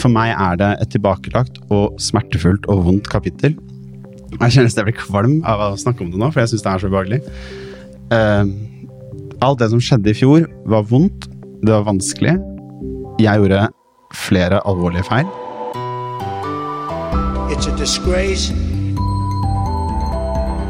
For meg er det et tilbakelagt og smertefullt og vondt kapittel. Jeg kjenner jeg blir kvalm av å snakke om det nå, for jeg syns det er så ubehagelig. Uh, alt det som skjedde i fjor, var vondt, det var vanskelig. Jeg gjorde flere alvorlige feil. It's a disgrace.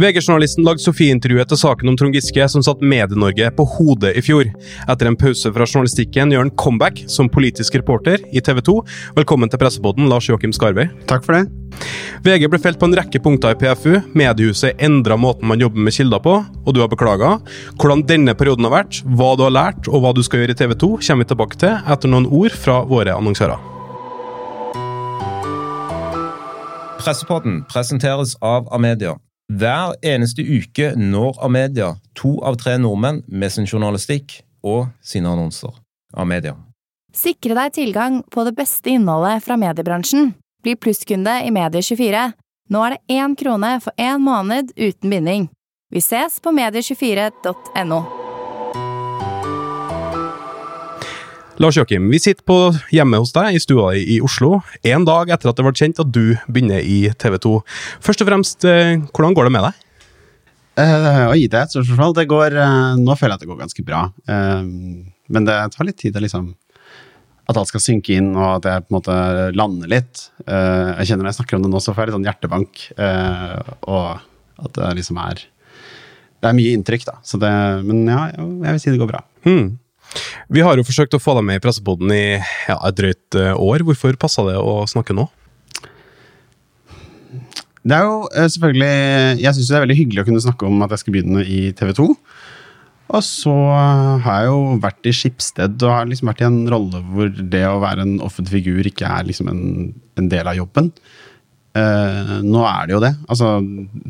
VG-journalisten lagde Sofie-intervjuet til saken om Trond Giske, som satt Medie-Norge på hodet i fjor. Etter en pause fra journalistikken gjør han comeback som politisk reporter i TV 2. Velkommen til pressepodden, Lars Joakim Skarvei. Takk for det. VG ble felt på en rekke punkter i PFU. Mediehuset endra måten man jobber med kilder på, og du har beklaga. Hvordan denne perioden har vært, hva du har lært og hva du skal gjøre i TV 2, kommer vi tilbake til etter noen ord fra våre annonsører. Pressepodden presenteres av Amedia. Hver eneste uke når Amedia to av tre nordmenn med sin journalistikk og sine annonser. Amedia. Sikre deg tilgang på det beste innholdet fra mediebransjen. Bli plusskunde i Medie24. Nå er det én krone for én måned uten binding. Vi ses på medie24.no. Lars Joakim, vi sitter på hjemme hos deg i stua i Oslo, en dag etter at det ble kjent at du begynner i TV 2. Først og fremst, eh, hvordan går det med deg? Uh, oi, det er et stort spørsmål. Det går, uh, nå føler jeg at det går ganske bra. Uh, men det tar litt tid liksom, at alt skal synke inn, og at jeg på en måte lander litt. Jeg kjenner når jeg snakker om det nå, så får jeg litt sånn hjertebank. og at det liksom er Det er mye inntrykk, da. Det, men ja, jeg vil si det går bra. Hmm. Vi har jo forsøkt å få deg med i presseboden i ja, et drøyt eh, år. Hvorfor passa det å snakke nå? Det er jo eh, selvfølgelig Jeg syns det er veldig hyggelig å kunne snakke om at jeg skal begynne i TV 2. Og så har jeg jo vært i Skipsted og har liksom vært i en rolle hvor det å være en offentlig figur ikke er liksom en, en del av jobben. Uh, nå er det jo det. Altså,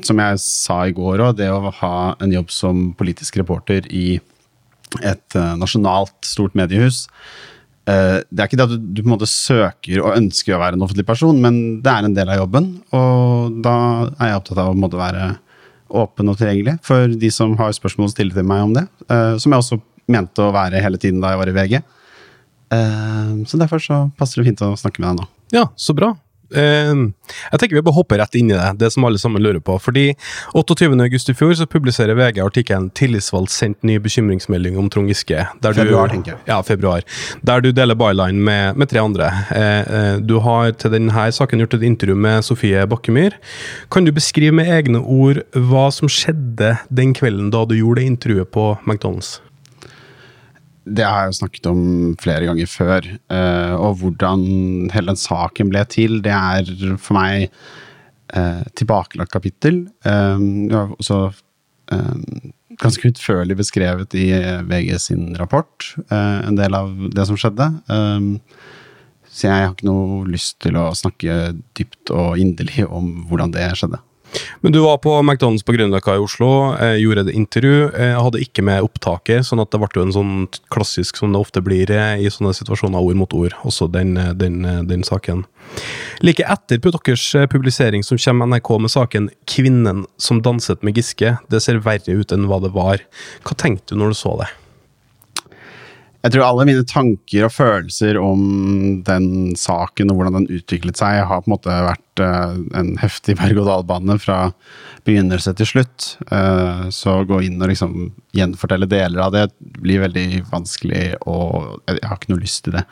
som jeg sa i går òg, det å ha en jobb som politisk reporter i et uh, nasjonalt, stort mediehus. Uh, det er ikke det at du, på en måte søker og ønsker å være en offentlig person, men det er en del av jobben. Og da er jeg opptatt av å måtte være åpen og tilgjengelig for de som har spørsmål å stille til meg om det. Uh, som jeg også mente å være hele tiden da jeg var i VG. så derfor så passer det fint å snakke med deg nå. Ja, så bra. Uh, jeg tenker vi bare hopper rett inn i det, det som alle sammen lurer på. Fordi 28.8 i fjor så publiserer VG artikkelen 'Tillitsvalgt sendt ny bekymringsmelding om Trond Giske'. februar, du, tenker jeg. Ja, februar. Der du deler byline med, med tre andre. Uh, du har til denne saken gjort et intervju med Sofie Bakkemyr. Kan du beskrive med egne ord hva som skjedde den kvelden da du gjorde det intervjuet på McDonald's? Det har jeg jo snakket om flere ganger før. Uh, og hvordan hele den saken ble til, det er for meg uh, tilbakelagt kapittel. Um, det var også um, ganske utførlig beskrevet i VG sin rapport, en del av det som skjedde. Så jeg har ikke noe lyst til å snakke dypt og inderlig om hvordan det skjedde. Men du var på McDonald's på Grünerløkka i Oslo, eh, gjorde et intervju. Eh, hadde ikke med opptaket, sånn at det ble jo en sånn klassisk som det ofte blir eh, i sånne situasjoner, ord mot ord, også den, eh, den, eh, den saken. Like etter på deres publisering som kommer NRK med saken 'Kvinnen som danset med Giske'. Det ser verre ut enn hva det var. Hva tenkte du når du så det? Jeg tror alle mine tanker og følelser om den saken og hvordan den utviklet seg, har på en måte vært uh, en heftig berg-og-dal-bane fra begynnelse til slutt. Uh, så å gå inn og liksom gjenfortelle deler av det blir veldig vanskelig, og jeg har ikke noe lyst til det.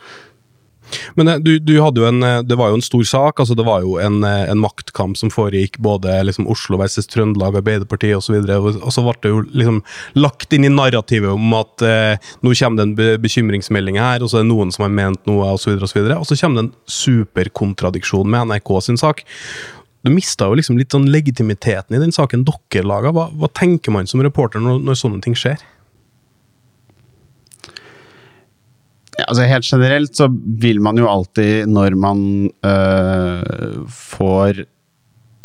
Men eh, du, du, hadde jo en, eh, det var jo en stor sak. altså Det var jo en, eh, en maktkamp som foregikk både liksom Oslo versus Trøndelag, Arbeiderpartiet osv. Og, så og, og så ble det jo liksom lagt inn i narrativet om at eh, nå kommer det en bekymringsmelding her, og så er det noen som har ment noe, osv. Og, så videre, og, så kommer det en superkontradiksjon med NRK sin sak. Du mista jo liksom litt sånn legitimiteten i den saken dere laga. Hva, hva tenker man som reporter når, når sånne ting skjer? Altså Helt generelt så vil man jo alltid, når man øh, får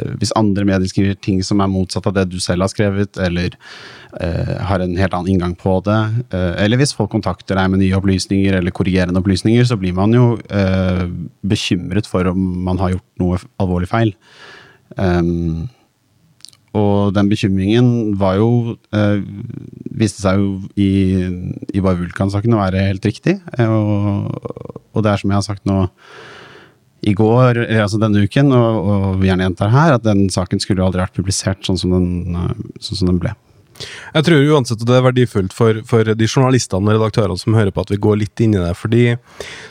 hvis andre medier skriver ting som er motsatt av det du selv har skrevet, eller øh, har en helt annen inngang på det, øh, eller hvis folk kontakter deg med nye opplysninger eller korrigerende opplysninger, så blir man jo eh, bekymret for om man har gjort noe alvorlig feil. Um, og den bekymringen var jo eh, Viste seg jo i, i Bare Vulkan-saken å være helt riktig. Og, og det er som jeg har sagt nå i går, altså denne uken, og, og gjerne gjentar her, at den saken skulle aldri vært publisert sånn som den, sånn som den ble. Jeg tror uansett at det er verdifullt for, for, de journalistene og redaktørene som hører på, at vi går litt inn i det. Fordi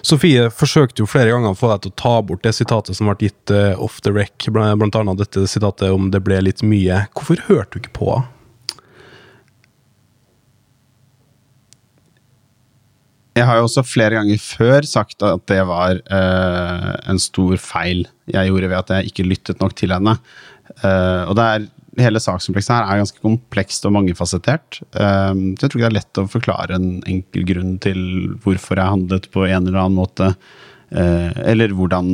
Sofie forsøkte jo flere ganger å få deg til å ta bort det sitatet som ble gitt uh, off the wreck, blant annet dette sitatet om 'det ble litt mye'. Hvorfor hørte du ikke på henne? Jeg har jo også flere ganger før sagt at det var uh, en stor feil jeg gjorde ved at jeg ikke lyttet nok til henne. Uh, og det er, hele sakskomplekset her er ganske komplekst og mangefasettert. Uh, så jeg tror ikke det er lett å forklare en enkel grunn til hvorfor jeg handlet på en eller annen måte. eller hvordan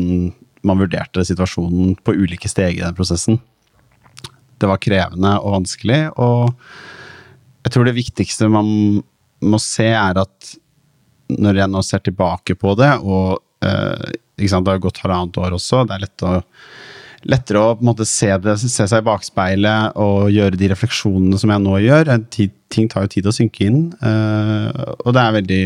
man vurderte situasjonen på ulike steg i den prosessen. Det var krevende og vanskelig, og jeg tror det viktigste man må se, er at når jeg nå ser tilbake på det, og eh, det har gått halvannet år også, det er lett å, lettere å måte se, det, se seg i bakspeilet og gjøre de refleksjonene som jeg nå gjør. Ting tar jo tid å synke inn, eh, og det er veldig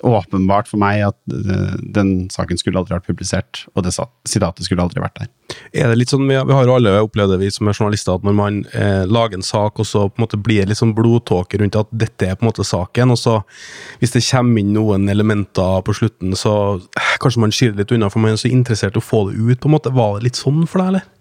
åpenbart for meg at eh, den saken skulle aldri vært publisert, og det sitatet skulle aldri vært der. Er det litt sånn, Vi har jo alle opplevd det, vi som er journalister, at når man eh, lager en sak, og så på en måte blir det litt sånn blodtåke rundt at dette er på en måte saken, og så hvis det kommer inn noen elementer på slutten, så eh, kanskje man skyr litt unna, for man er så interessert i å få det ut. på en måte. Var det litt sånn for deg, eller?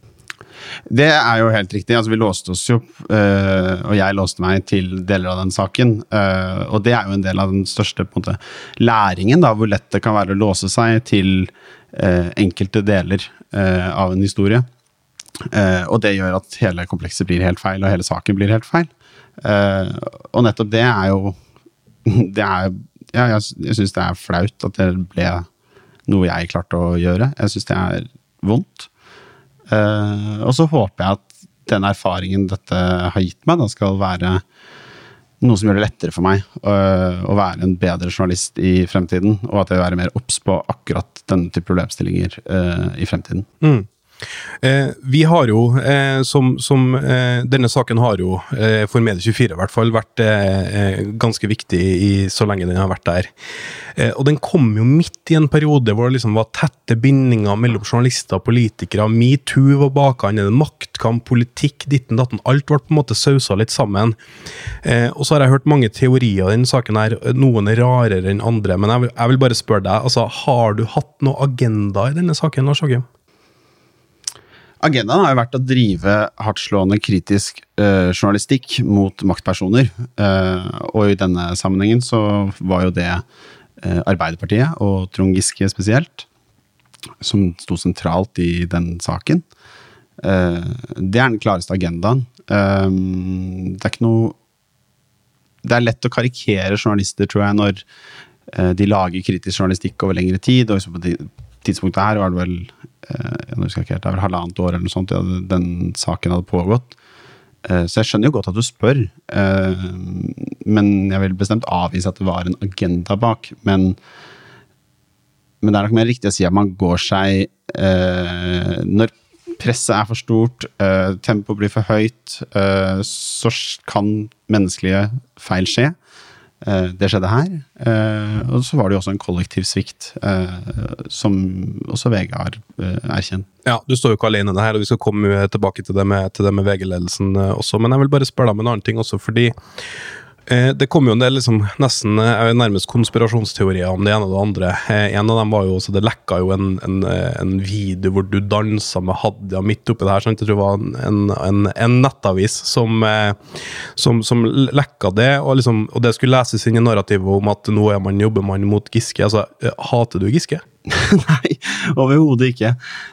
Det er jo helt riktig. altså Vi låste oss jo, øh, og jeg låste meg til deler av den saken. Øh, og det er jo en del av den største måte, læringen, da, hvor lett det kan være å låse seg til øh, enkelte deler av en historie. og det gjør at hele komplekset blir helt feil, og hele saken blir helt feil. og nettopp det er jo det er, ja, Jeg, jeg syns det er flaut at det ble noe jeg klarte å gjøre. Jeg syns det er vondt. Uh, og så håper jeg at den erfaringen dette har gitt meg, da skal være noe som gjør det lettere for meg uh, å være en bedre journalist i fremtiden. Og at jeg vil være mer obs på akkurat denne type problemstillinger uh, i fremtiden. Mm. Eh, vi har jo, eh, som, som eh, Denne saken har jo, eh, for Medie24 i hvert fall, vært eh, eh, ganske viktig i, så lenge den har vært der. og den kom jo midt i en periode hvor det liksom var tette bindinger mellom journalister og politikere. Metoo var bakhånd, maktkamp, politikk, ditten datten. Alt ble på en måte sausa litt sammen. og så har jeg hørt mange teorier i denne saken her, noen er rarere enn andre. Men jeg vil, jeg vil bare spørre deg, altså, har du hatt noe agenda i denne saken, Lars Håkim? Agendaen har jo vært å drive hardtslående kritisk uh, journalistikk mot maktpersoner. Uh, og i denne sammenhengen så var jo det uh, Arbeiderpartiet, og Trond Giske spesielt, som sto sentralt i den saken. det er den klareste agendaen. det er ikke noe Det er lett å karikere journalister, tror jeg, når de lager kritisk journalistikk over lengre tid. og på tidspunktet her var det vel Eh, jeg husker ikke helt, det er vel halvannet år eller noe sånt ja, den saken hadde pågått. Eh, så jeg skjønner jo godt at du spør, eh, men jeg vil bestemt avvise at det var en agenda bak. Men, men det er nok mer riktig å si at man går seg Når presset er for stort, tempoet blir for høyt, så kan menneskelige feil skje. Eh, det skjedde her. Eh, og så var det jo også en kollektiv svikt, eh, som også VG har erkjent. Ja, du står jo ikke alene det her, og vi skal komme tilbake til det med, med VG-ledelsen også. Men jeg vil bare spørre deg om en annen ting også, fordi det kom jo en del liksom, nesten eh, nærmest konspirasjonsteorier om det ene og det andre. Eh, en av dem var jo også, Det lekka jo en, en, en video hvor du dansa med Hadia midt oppi det her. Sant? Jeg tror det var en, en nettavis som, som, som, lekka det, og, liksom, og det skulle leses inn i narrativet om at nå er man, jobber man mot Giske. Altså, Hater du Giske? Nei, overhodet ikke.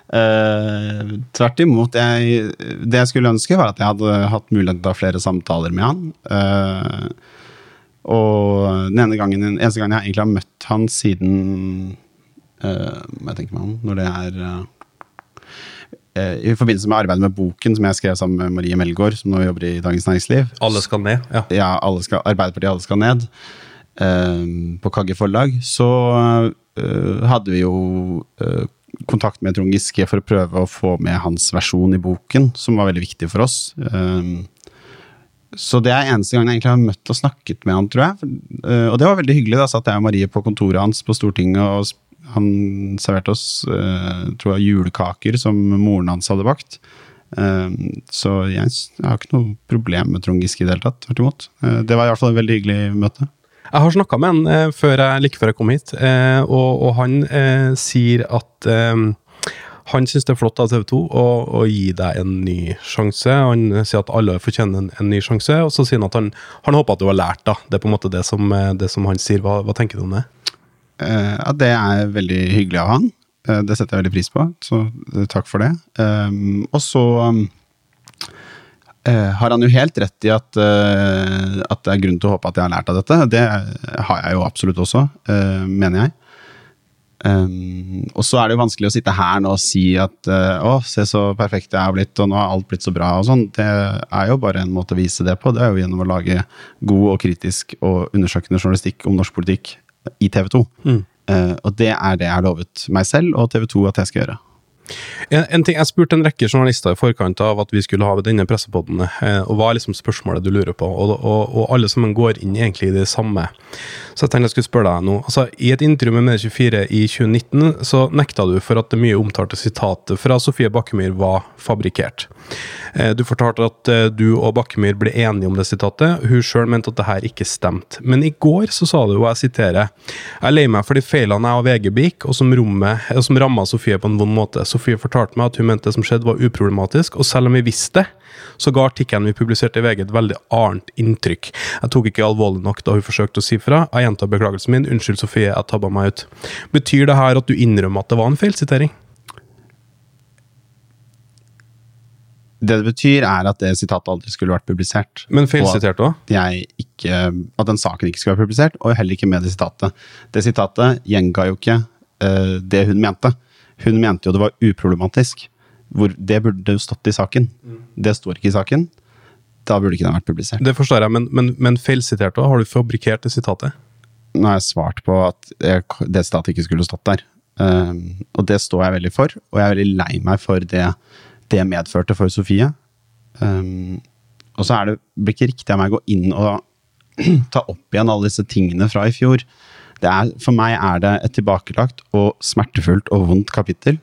Uh, tvert imot. Jeg, det jeg skulle ønske, var at jeg hadde hatt mulighet til å ha flere samtaler med han. Uh, og den ene gangen, den eneste gangen jeg egentlig har møtt han siden uh, Hva tenker man når det er i forbindelse med arbeidet med boken som jeg skrev sammen med Marie Melgaard, som nå jobber i Dagens Næringsliv. Alle skal ned. ja. Ja, alle skal, Arbeiderpartiet alle skal ned. på Kagge forlag. Så hadde vi jo eh, kontakt med Trond Giske for å prøve å få med hans versjon i boken, som var veldig viktig for oss. Eh, så det er eneste gang jeg egentlig har møtt og snakket med han, tror jeg. Eh, og det var veldig hyggelig. Da satt jeg og Marie på kontoret hans på Stortinget, og han serverte oss eh, tror jeg, julekaker som moren hans hadde bakt. Eh, så jeg, har ikke noe problem med Trond Giske i det hele tatt. Tvert imot. Eh, det var i hvert fall et veldig hyggelig møte. Jeg har snakka med han eh, før jeg, like før jeg kom hit, eh, og, og han eh, sier at han syns det er flott av TV 2 å, gi deg en ny sjanse. Han sier at alle fortjener en, en ny sjanse, og så sier han at han, han håper at du har lært. da. Det er på en måte det som, det som han sier. Hva, hva tenker du om det? Eh, ja, det er veldig hyggelig av han. Eh, det setter jeg veldig pris på, så takk for det. Um, og så um, har han jo helt rett i at, eh, at det er grunn til å håpe at jeg har lært av dette. Det har jeg jo absolutt også, eh, mener jeg. Og så er det jo vanskelig å sitte her nå og si at eh, å, se så perfekt jeg har blitt, og nå har alt blitt så bra og sånn. Det er jo bare en måte å vise det på. Det er jo gjennom å lage god og kritisk og undersøkende journalistikk om norsk politikk i TV 2. Eh, og det er det jeg har lovet meg selv og TV 2 at jeg skal gjøre. En, en ting, Jeg spurte en rekke journalister i forkant av at vi skulle ha denne pressepodden, eh, og hva er liksom spørsmålet du lurer på? Og, og, og alle sammen går inn egentlig i det samme. Så jeg tenkte jeg skulle spørre deg nå. Altså, I et intervju med Medie24 i 2019 så nekta du for at det mye omtalte sitatet fra Sofie Bakkemyr var fabrikkert. Eh, Du fortalte at eh, du og Bakkemyr ble enige om det sitatet. Hun sjøl mente at det her ikke stemte. Men i går så sa du, og jeg siterer, jeg er lei meg for de feilene jeg og VG begikk, og som, rommet- og som ramma Sofie på en vond måte. Sofie fortalte meg at hun mente det som skjedde var uproblematisk, og selv om vi visste det, så ga artikkelen vi publiserte i VG et veldig annet inntrykk. Jeg tok ikke alvorlig nok da hun forsøkte å si fra. Jeg gjentar beklagelsen min. Unnskyld, Sofie, jeg tabba meg ut. Betyr det her at du innrømmer at det var en feilsitering? Det det betyr, er at det sitatet aldri skulle vært publisert. Men feilsitert òg? at, den saken ikke skulle være publisert, og heller ikke med det sitatet. Det sitatet gjenga jo ikke uh, det hun mente. Hun mente jo det var uproblematisk. Hvor det burde jo stått i saken. Det står ikke i saken. Da burde ikke den vært publisert. Det forstår jeg, men, men, men feilsitert òg? Har du fabrikkert det sitatet? Nå har jeg svart på at jeg, det sitatet ikke skulle stått der. Um, og det står jeg veldig for, og jeg er veldig lei meg for det det medførte for Sofie. Um, og så er det blir ikke riktig av meg å gå inn og ta opp igjen alle disse tingene fra i fjor. Er, for meg er det et tilbakelagt og smertefullt og vondt kapittel.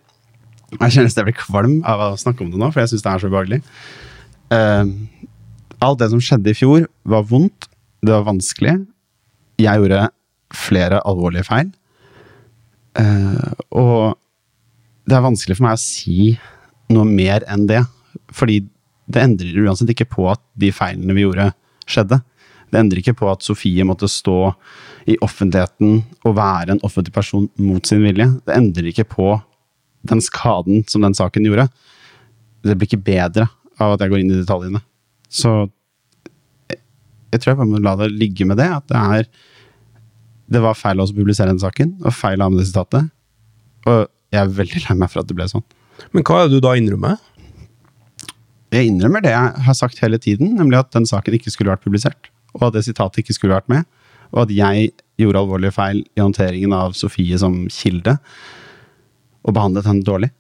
Jeg kjenner jeg blir kvalm av å snakke om det nå, for jeg syns det er så ubehagelig. Uh, alt det som skjedde i fjor, var vondt, det var vanskelig. Jeg gjorde flere alvorlige feil. Uh, og det er vanskelig for meg å si noe mer enn det. Fordi det endrer uansett ikke på at de feilene vi gjorde, skjedde. Det endrer ikke på at Sofie måtte stå i offentligheten å være en offentlig person mot sin vilje. Det endrer ikke på den skaden som den saken gjorde. Det blir ikke bedre av at jeg går inn i detaljene. Så jeg, tror jeg bare må la det ligge med det. At det er Det var feil av oss å publisere den saken, og feil av det sitatet. Og jeg er veldig lei meg for at det ble sånn. Men hva er det du da innrømmer? Jeg innrømmer det jeg har sagt hele tiden, nemlig at den saken ikke skulle vært publisert. Og at det sitatet ikke skulle vært med. Og at jeg gjorde alvorlige feil i håndteringen av Sofie som kilde. Og behandlet henne dårlig.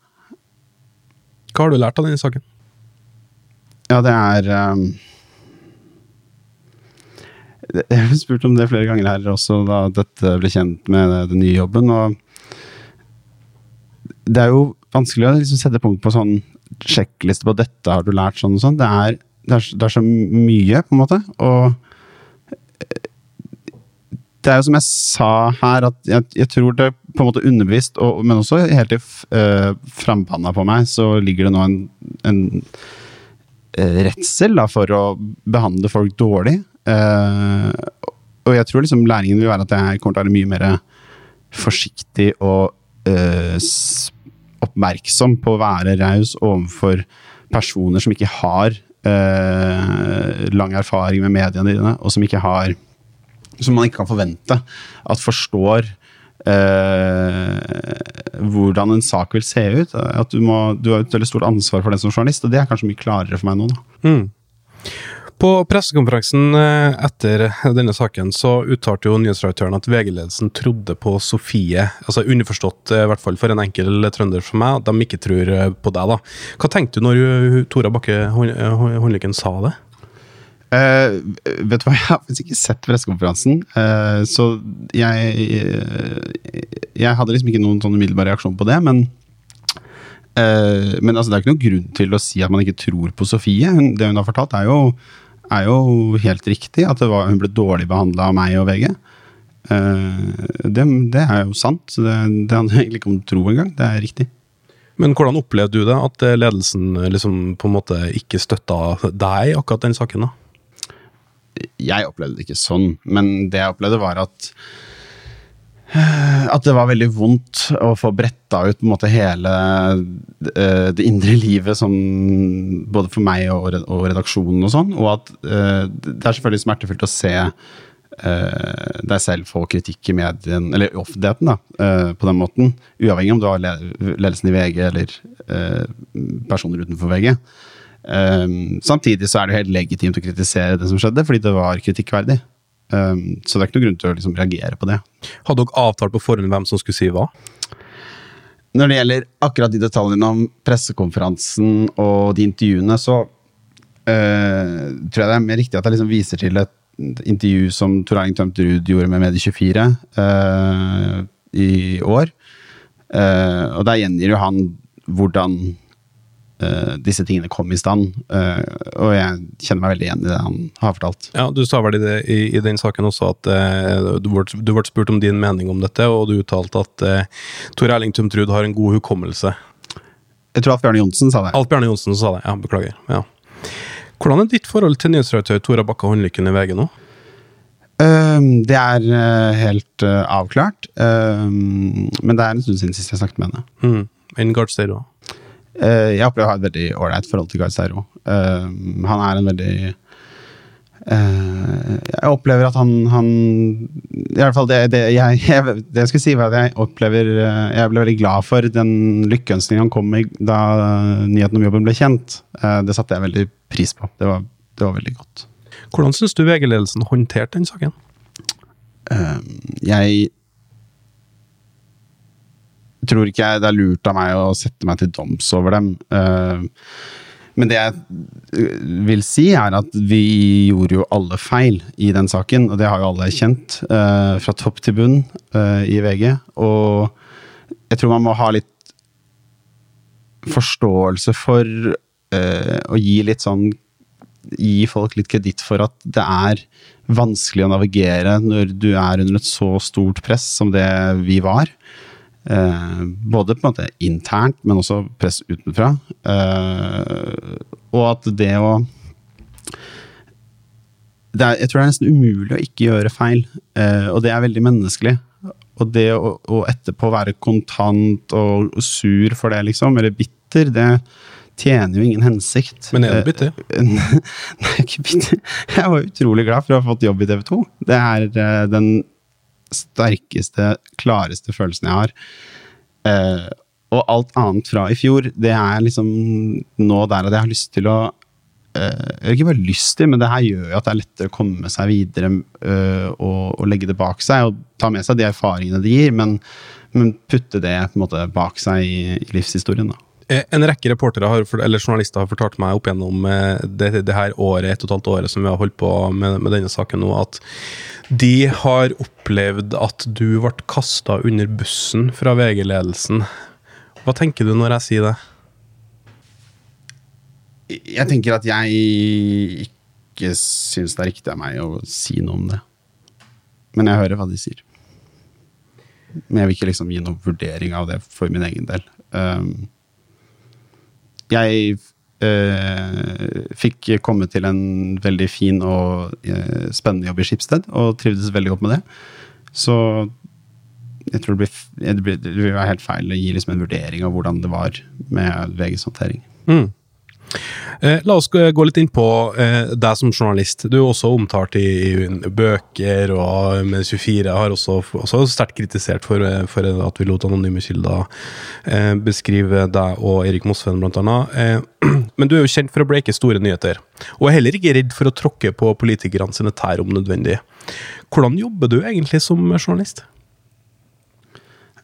Hva har du lært av denne saken? Ja, det er um, Jeg har spurt om det flere ganger her også, da dette ble kjent med den nye jobben. og Det er jo vanskelig å liksom sette punkt på sånn sjekkliste på 'dette har du lært', sånn og sånn. Det er, det, er, det er så mye, på en måte. Og det er jo som jeg sa her, at jeg, jeg tror det på en måte underbevisst, og, men også helt i uh, frampanna på meg, så ligger det nå en, en uh, redsel da, for å behandle folk dårlig. Uh, og jeg tror liksom læringen vil være at jeg kommer til å være mye mer forsiktig og eh, oppmerksom på å være raus overfor personer som ikke har eh, lang erfaring med mediene dine, og som ikke har som man ikke kan forvente at forstår eh, hvordan en sak vil se ut. At du, må, du har et veldig stort ansvar for den som journalist, og det er kanskje mye klarere for meg nå. Mm. På pressekonferansen eh, etter denne saken så uttalte jo nyhetsredaktøren at VG-ledelsen trodde på Sofie. Altså Underforstått, eh, i hvert fall for en enkel trønder som meg, at de ikke tror eh, på deg. da. Hva tenkte du når Tora Bakke Hånd- Hånd- Håndlykken sa det? Eh, vet du hva, jeg har faktisk ikke sett pressekonferansen, Uh, så jeg Jeg hadde liksom ikke noen sånn umiddelbar reaksjon på det, men uh, Men altså, det er ikke noen grunn til å si at man ikke tror på Sofie. Hun, det hun har fortalt, er jo, er jo helt riktig. At var, hun ble dårlig behandla av meg og VG. Eh, det, det er jo sant. så Det, det handler egentlig ikke om tro engang. Det er riktig. Men hvordan opplevde du det, at eh, ledelsen eh, liksom på en måte ikke støtta deg i akkurat den saken? da? Jeg opplevde det ikke sånn, men det jeg opplevde var at at det var veldig vondt å få bretta ut på en måte hele eh, det indre livet, som, både for meg og, redaksjonen og sånn. Og at eh, det er selvfølgelig smertefullt å se eh, deg selv få kritikk i medien, eller i offentligheten, da, eh, på den måten. Uavhengig om du har ledelsen i VG eller eh, personer utenfor VG. Um, samtidig så er det helt legitimt å kritisere det som skjedde, fordi det var kritikkverdig. Um, så det er ikke noe grunn til å liksom reagere på det. Hadde dere avtalt på forhånd hvem som skulle si hva? Når det gjelder akkurat de detaljene om pressekonferansen og de intervjuene, så uh, tror jeg det er mer riktig at jeg liksom viser til et intervju som Tor Erling Tømt Ruud gjorde med Medie24 uh, i år. Uh, og der gjengir jo han hvordan eh, disse tingene kom i stand. Uh, og jeg kjenner meg veldig igjen i det han har fortalt. Ja, Du sa vel i, det, i, i den saken også at uh, du, ble, du ble spurt om din mening om dette, og du uttalte at Tor Erling Tumtrud har en god hukommelse. Jeg tror Alf Bjarne Johnsen sa det. Alf Bjarne Johnsen sa det, ja, beklager. Ja. Hvordan er ditt forhold til nyhetsredaktør Tora Bakka Håndlykken i VG nå? Ehm, det er helt avklart. Ehm, men det er en stund siden sist jeg snakket med henne. Mm. En Gardsteiro. Eh, jeg opplever å ha et veldig ålreit forhold til Gard Steiro. Ehm, han er en veldig eh, Jeg opplever at han, han I hvert fall det, det, jeg, jeg, det jeg skulle si, var at jeg opplever eh, Jeg ble veldig glad for den lykkeønskningen han kom med da nyheten om jobben ble kjent. Eh, det satte jeg veldig pris på. Det var, det var veldig godt. Hvordan syns du VG-ledelsen håndterte den saken? Jeg tror ikke jeg, det er lurt av meg å sette meg til doms over dem. Ehm, men det jeg øh, vil si, er at vi gjorde jo alle feil i den saken. Og det har jo alle kjent, øh, fra topp til bunn i VG. Og jeg tror man må ha litt forståelse for å gi litt sånn Gi folk litt kreditt for at det er vanskelig å navigere når du er under et så stort press som det vi var. Eh, både på en måte internt, men også press utenfra. Eh, og at det å det er, Jeg tror det er nesten umulig å ikke gjøre feil, eh, og det er veldig menneskelig. Og det å, å etterpå være kontant og sur for det, liksom, eller bitter, det tjener jo ingen hensikt. Men er du bitter? Eh, Nei, ikke bitter. Jeg var utrolig glad for å ha fått jobb i TV 2. Det er eh, den sterkeste, klareste følelsen jeg har. Eh, og alt annet fra i fjor, det er liksom nå der at jeg har lyst til å eh, ikke bare lyst til, men det her gjør jo at det er lettere å komme seg videre eh, og, og legge det bak seg. Og ta med seg de erfaringene det gir, men, men putte det på en måte bak seg i, i livshistorien. da. Eh, En rekke reportere har, eller journalister har fortalt meg opp gjennom eh, det, det her året, et og et halvt året som vi har holdt på med, med denne saken nå, at de har opplevd at du ble kasta under bussen fra VG-ledelsen. Hva tenker du når jeg sier det? Jeg tenker at jeg ikke syns det er riktig av meg å si noe om det. Men jeg hører hva de sier. Men jeg vil ikke liksom gi noen vurdering av det for min egen del. Um, jeg eh, fikk komme til en veldig fin og eh, spennende jobb i Skipsted, og trivdes veldig godt med det. Så jeg tror det, blir, det, blir, det blir helt feil å gi liksom en vurdering av hvordan det var med VGs håndtering. Mm. Eh, la oss gå litt inn på eh, deg som journalist. Du er også omtalt i, bøker, og med 24 har også, også sterkt kritisert for, eh, for, at vi lot anonyme kilder beskrive deg og Erik Mosveen, blant annet. Men du er jo kjent for å breake store nyheter, og er heller ikke redd for å tråkke på politikerne sine tær om nødvendig. Hvordan jobber du egentlig som journalist?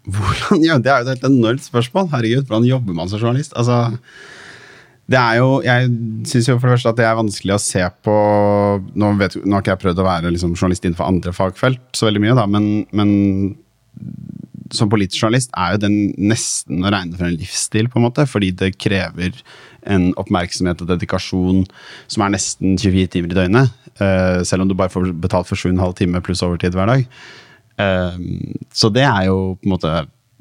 Hvordan, ja, det er jo et helt enormt spørsmål. Herregud, hvordan jobber man som journalist? Altså det er jo, Jeg syns for det første at det er vanskelig å se på Nå, vet, nå har ikke jeg prøvd å være liksom, journalist innenfor andre fagfelt så veldig mye, da, men, men som politisk journalist er jo den nesten å regne for en livsstil, på en måte, fordi det krever en oppmerksomhet og dedikasjon som er nesten 24 timer i døgnet. Uh, selv om du bare får betalt for 7,5 timer pluss overtid hver dag. Uh, så det er jo på en måte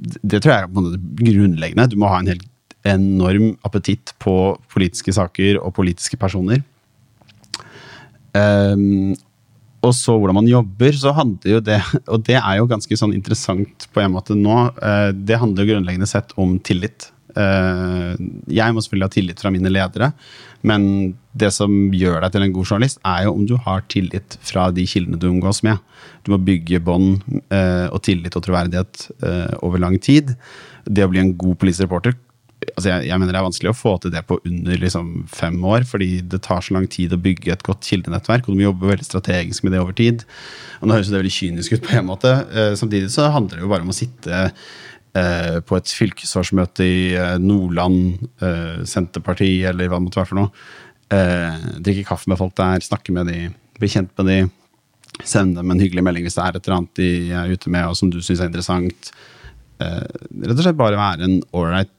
Det tror jeg er på en måte grunnleggende. Du må ha en helt enorm appetitt på politiske saker og politiske personer. Um, og så hvordan man jobber, så handler jo det Og det er jo ganske sånn interessant på en måte nå. Uh, det handler jo grunnleggende sett om tillit. Uh, jeg må selvfølgelig ha tillit fra mine ledere, men det som gjør deg til en god journalist, er jo om du har tillit fra de kildene du omgås med. Du må bygge bånd uh, og tillit og troverdighet over lang tid. Det å bli en god politisk reporter altså jeg, jeg, mener Det er vanskelig å få til det på under liksom fem år, fordi det tar så lang tid å bygge et godt kildenettverk, og du må jobbe veldig strategisk med det over tid. Og Nå høres det veldig kynisk ut, på en måte. Eh, samtidig så handler det jo bare om å sitte eh, på et fylkesårsmøte i eh, Nordland, eh, Senterparti eller hva det måtte være for noe. Eh, drikke kaffe med folk der, snakke med de, bli kjent med de. Sende dem en hyggelig melding hvis det er et eller annet de er ute med og som du syns er interessant. Eh, rett og slett bare være en ålreit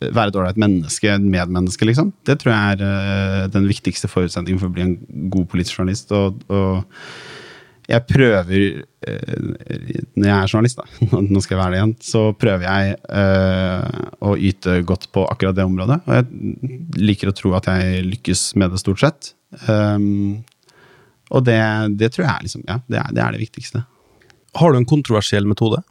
være et ålreit menneske, en medmenneske, liksom. Det tror jeg er uh, den viktigste forutsetningen for å bli en god politisk journalist. Og, og jeg prøver, uh, når jeg er journalist, da, nå skal jeg være det igjen, så prøver jeg uh, å yte godt på akkurat det området. Og jeg liker å tro at jeg lykkes med det, stort sett. Um, og det, det, tror jeg liksom, ja, det er, det er det viktigste. Har du en kontroversiell metode?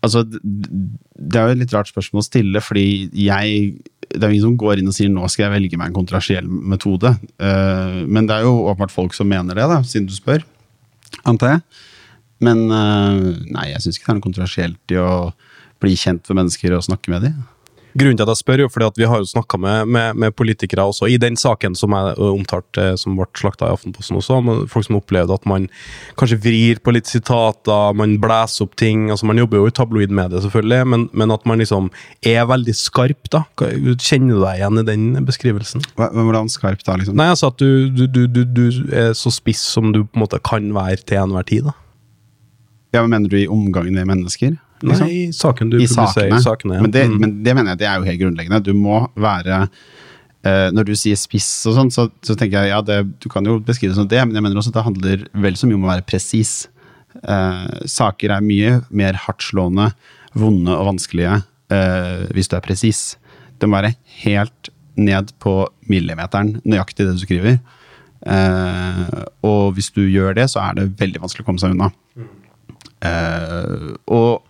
Altså, det er jo et litt rart spørsmål å stille, fordi jeg Det er jo ingen som går inn og sier 'nå skal jeg velge meg en kontrasiell metode'. Uh, men det er jo åpenbart folk som mener det, da, siden du spør. Antar jeg. Men uh, nei, jeg syns ikke det er noe kontrasielt i å bli kjent med mennesker og snakke med dem. Grunnen til at jeg spør, jo fordi at vi har jo snakka med, med, med, politikere også, i den saken som jeg omtalte, eh, som ble slakta i Aftenposten også, folk som opplevde at man kanskje vrir på litt sitater, man blæser opp ting. altså Man jobber jo i tabloidmediet, selvfølgelig, men, men, at man liksom er veldig skarp, da. Kjenner du deg igjen i den beskrivelsen? Hvordan skarp da, liksom? Nei, altså at du, du, du, du er så spiss som du på en måte kan være til enhver tid, da. Ja, men Mener du i omgangen med mennesker? Liksom? Nei, i saken du I publiserer. Sakene. sakene ja. men, det, mm. men, det, mener jeg det er jo helt grunnleggende. Du må være uh, Når du sier spiss og sånn, så, så, tenker jeg ja, det, du kan jo beskrive det som det, men jeg mener også at det handler vel så mye om å være presis. Uh, saker er mye mer hardtslående, vonde og vanskelige uh, hvis du er presis. Det må være helt ned på millimeteren nøyaktig det du skriver. og hvis du gjør det, så er det veldig vanskelig å komme seg unna. Mm. Uh, og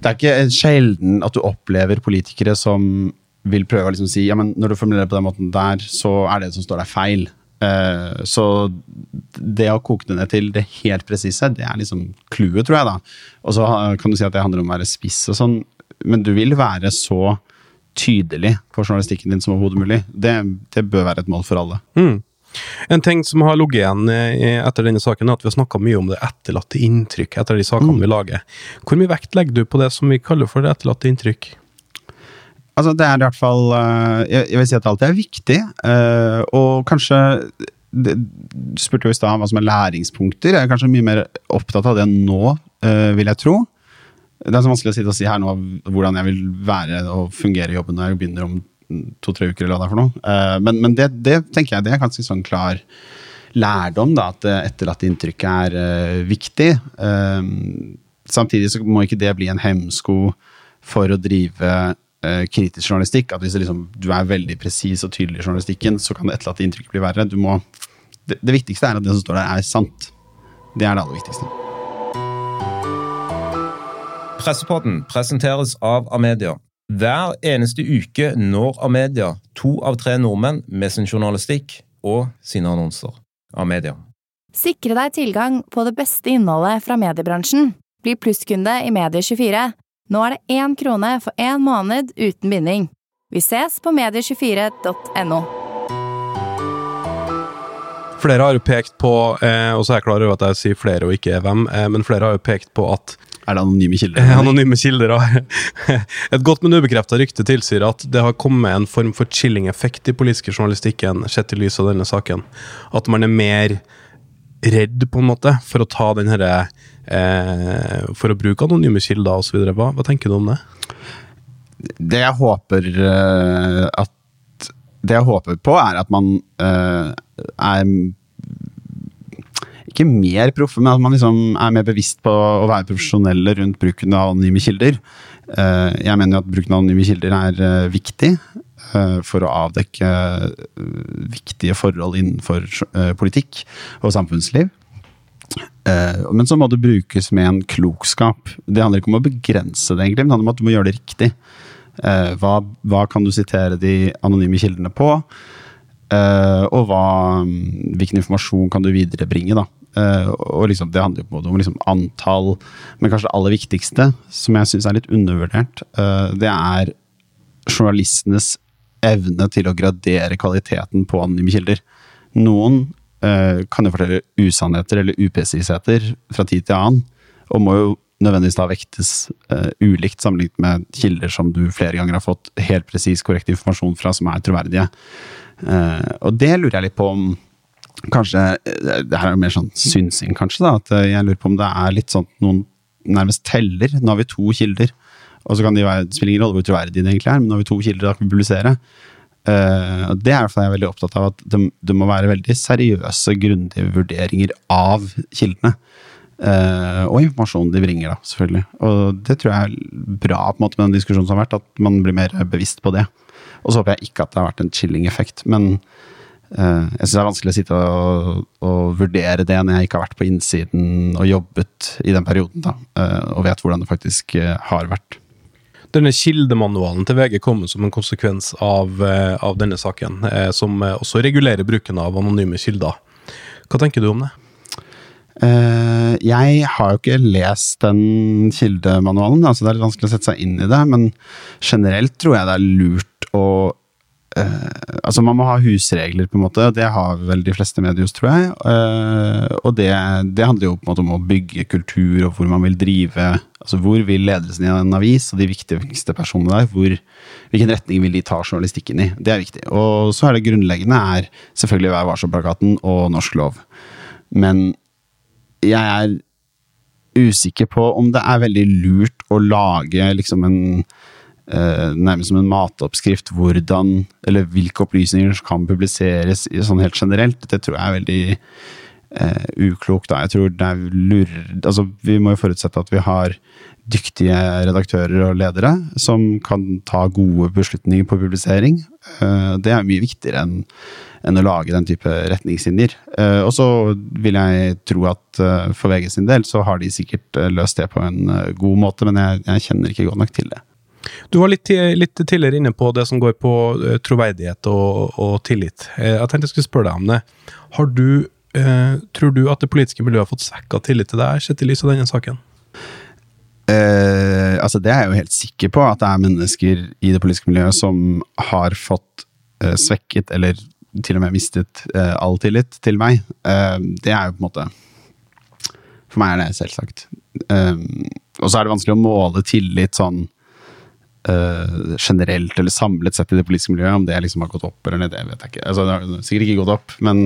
det er ikke sjelden at du opplever politikere som vil prøve å liksom si ja, men når du formulerer på den måten der, så er det som står der, feil. Uh, så det å koke det ned til det helt presise, det er liksom clouet, tror jeg. da. Og så kan du si at det handler om å være spiss og sånn, men du vil være så tydelig på journalistikken din som overhodet mulig. Det, det, bør være et mål for alle. Mm. En ting som har ligget igjen etter denne saken, er at vi har snakka mye om det etterlatte inntrykk etter de sakene mm. vi lager. Hvor mye vekt legger du på det som vi kaller for det etterlatte inntrykk? Altså, det er i hvert fall eh, Jeg vil si at alt er viktig, eh, og kanskje Du spurte jo i stad hva som er læringspunkter. Jeg er kanskje mye mer opptatt av det nå, eh, vil jeg tro. Det er så vanskelig å sitte og si her nå hvordan jeg vil være og fungere i jobben når jeg begynner om to-tre uker, eller hva det er for noe. Uh, men, men det, det, tenker jeg det er ganske sånn klar lærdom, da, at etterlatte inntrykket er uh, viktig. Uh, samtidig så må ikke det bli en hemsko for å drive kritisk journalistikk. At hvis liksom, du er veldig presis og tydelig i journalistikken, så kan det etterlatte inntrykket bli verre. Må, det, det viktigste er at det som står der, er sant. Det er det aller viktigste. Pressepodden presenteres av Amedia. Hver eneste uke når Amedia to av tre nordmenn med sin journalistikk og sine annonser. Amedia. Sikre deg tilgang på det beste innholdet fra mediebransjen. Bli plusskunde i Medie24. Nå er det én krone for én måned uten binding. Vi ses på medie24.no. Flere har jo pekt på, eh, og så er jeg klar over at jeg sier flere og ikke hvem, eh, men flere har jo pekt på at Er det anonyme kilder? Eh, Anonyme kilder ja. Et godt, men ubekrefta rykte tilsier at det har kommet en form for chilling-effekt i politiske journalistikken, sett i lys av denne saken. At man er mer redd, på en måte, for å ta den herre eh, For å bruke anonyme kilder osv. Hva, hva tenker du om det? Det jeg håper eh, at Det jeg håper på, er at man eh, er ikke mer proffe, men at man liksom er mer bevisst på å være profesjonelle rundt bruken av anonyme kilder. Eh, jeg mener jo at bruken av anonyme kilder er eh, viktig eh, for å avdekke viktige forhold innenfor politikk og samfunnsliv. Men så må det brukes med en klokskap. Det handler ikke om å begrense det, egentlig, men det handler om at du må gjøre det riktig. Hva, hva kan du sitere de anonyme kildene på? Og hva, hvilken informasjon kan du viderebringe? da? Uh, og liksom, Det handler jo om liksom antall, men kanskje det aller viktigste, som jeg syns er litt undervurdert, uh, det er journalistenes evne til å gradere kvaliteten på anonyme kilder. Noen uh, kan jo fortelle usannheter eller upresisheter fra tid til annen, og må jo nødvendigvis da vektes ulikt sammenlignet med kilder som du flere ganger har fått helt presis, korrekt informasjon fra, som er troverdige. Og det lurer jeg litt på om Kanskje Det her er jo mer sånn synsing, kanskje. da, at Jeg lurer på om det er litt sånn noen nærmest teller. Nå har vi to kilder. Og så kan de være, Det spiller ingen rolle hvor troverdige de egentlig er, men nå har vi to kilder, da kan vi publisere. Uh, det er jeg er veldig opptatt av at det, det må være veldig seriøse, grundige vurderinger av kildene. Uh, og informasjonen de bringer, da, selvfølgelig. Og det tror jeg er bra på en måte med den diskusjonen som har vært, at man blir mer bevisst på det. Og så håper jeg ikke at det har vært en chilling-effekt. Men uh, jeg syns det er vanskelig å sitte og, og, vurdere det når jeg ikke har vært på innsiden og jobbet i den perioden, da, uh, og vet hvordan det faktisk uh, har vært. Denne kildemanualen til VG kommer som en konsekvens av, av denne saken, som også regulerer bruken av anonyme kilder. Hva tenker du om det? Jeg har jo ikke lest den kildemanualen, altså det er litt vanskelig å sette seg inn i det. Men generelt tror jeg det er lurt å Uh, altså Man må ha husregler, på en måte. Det har vel de fleste mediehus, tror jeg. Uh, og det, det, handler jo på en måte om å bygge kultur, og hvor man vil drive Altså Hvor vil ledelsen i en avis og de viktigste personene der, hvor, hvilken retning vil de ta journalistikken i? Det er viktig. Og så er det grunnleggende er selvfølgelig Vær varsom-plakaten og norsk lov. Men jeg er usikker på om det er veldig lurt å lage liksom en eh, nærmest som en matoppskrift hvordan, eller hvilke opplysninger som kan publiseres sånn helt generelt. Det tror jeg er veldig eh, uklokt. Jeg tror det er lur... Altså, vi må jo forutsette at vi har dyktige redaktører og ledere som kan ta gode beslutninger på publisering. Eh, det er mye viktigere enn enn å lage den type retningslinjer. Eh, og så vil jeg tro at eh, for VG sin del så har de sikkert løst det på en god måte, men jeg, jeg kjenner ikke godt nok til det. Du var litt, litt, tidligere inne på det som går på uh, troverdighet og, og tillit. Uh, jeg tenkte jeg skulle spørre deg om det. Har du, eh, tror du at det politiske miljøet har fått svekka tillit til deg, sett i lys av denne saken? altså Det er jeg jo helt sikker på, at det er mennesker i det politiske miljøet som har fått svekket, eller til og med mistet, all tillit til meg. det er jo på en måte For meg er det selvsagt. og så er det vanskelig å måle tillit sånn Uh, generelt eller samlet sett i det politiske miljøet, om det liksom har gått opp eller ned, det vet jeg ikke. Altså, det har sikkert ikke gått opp, men,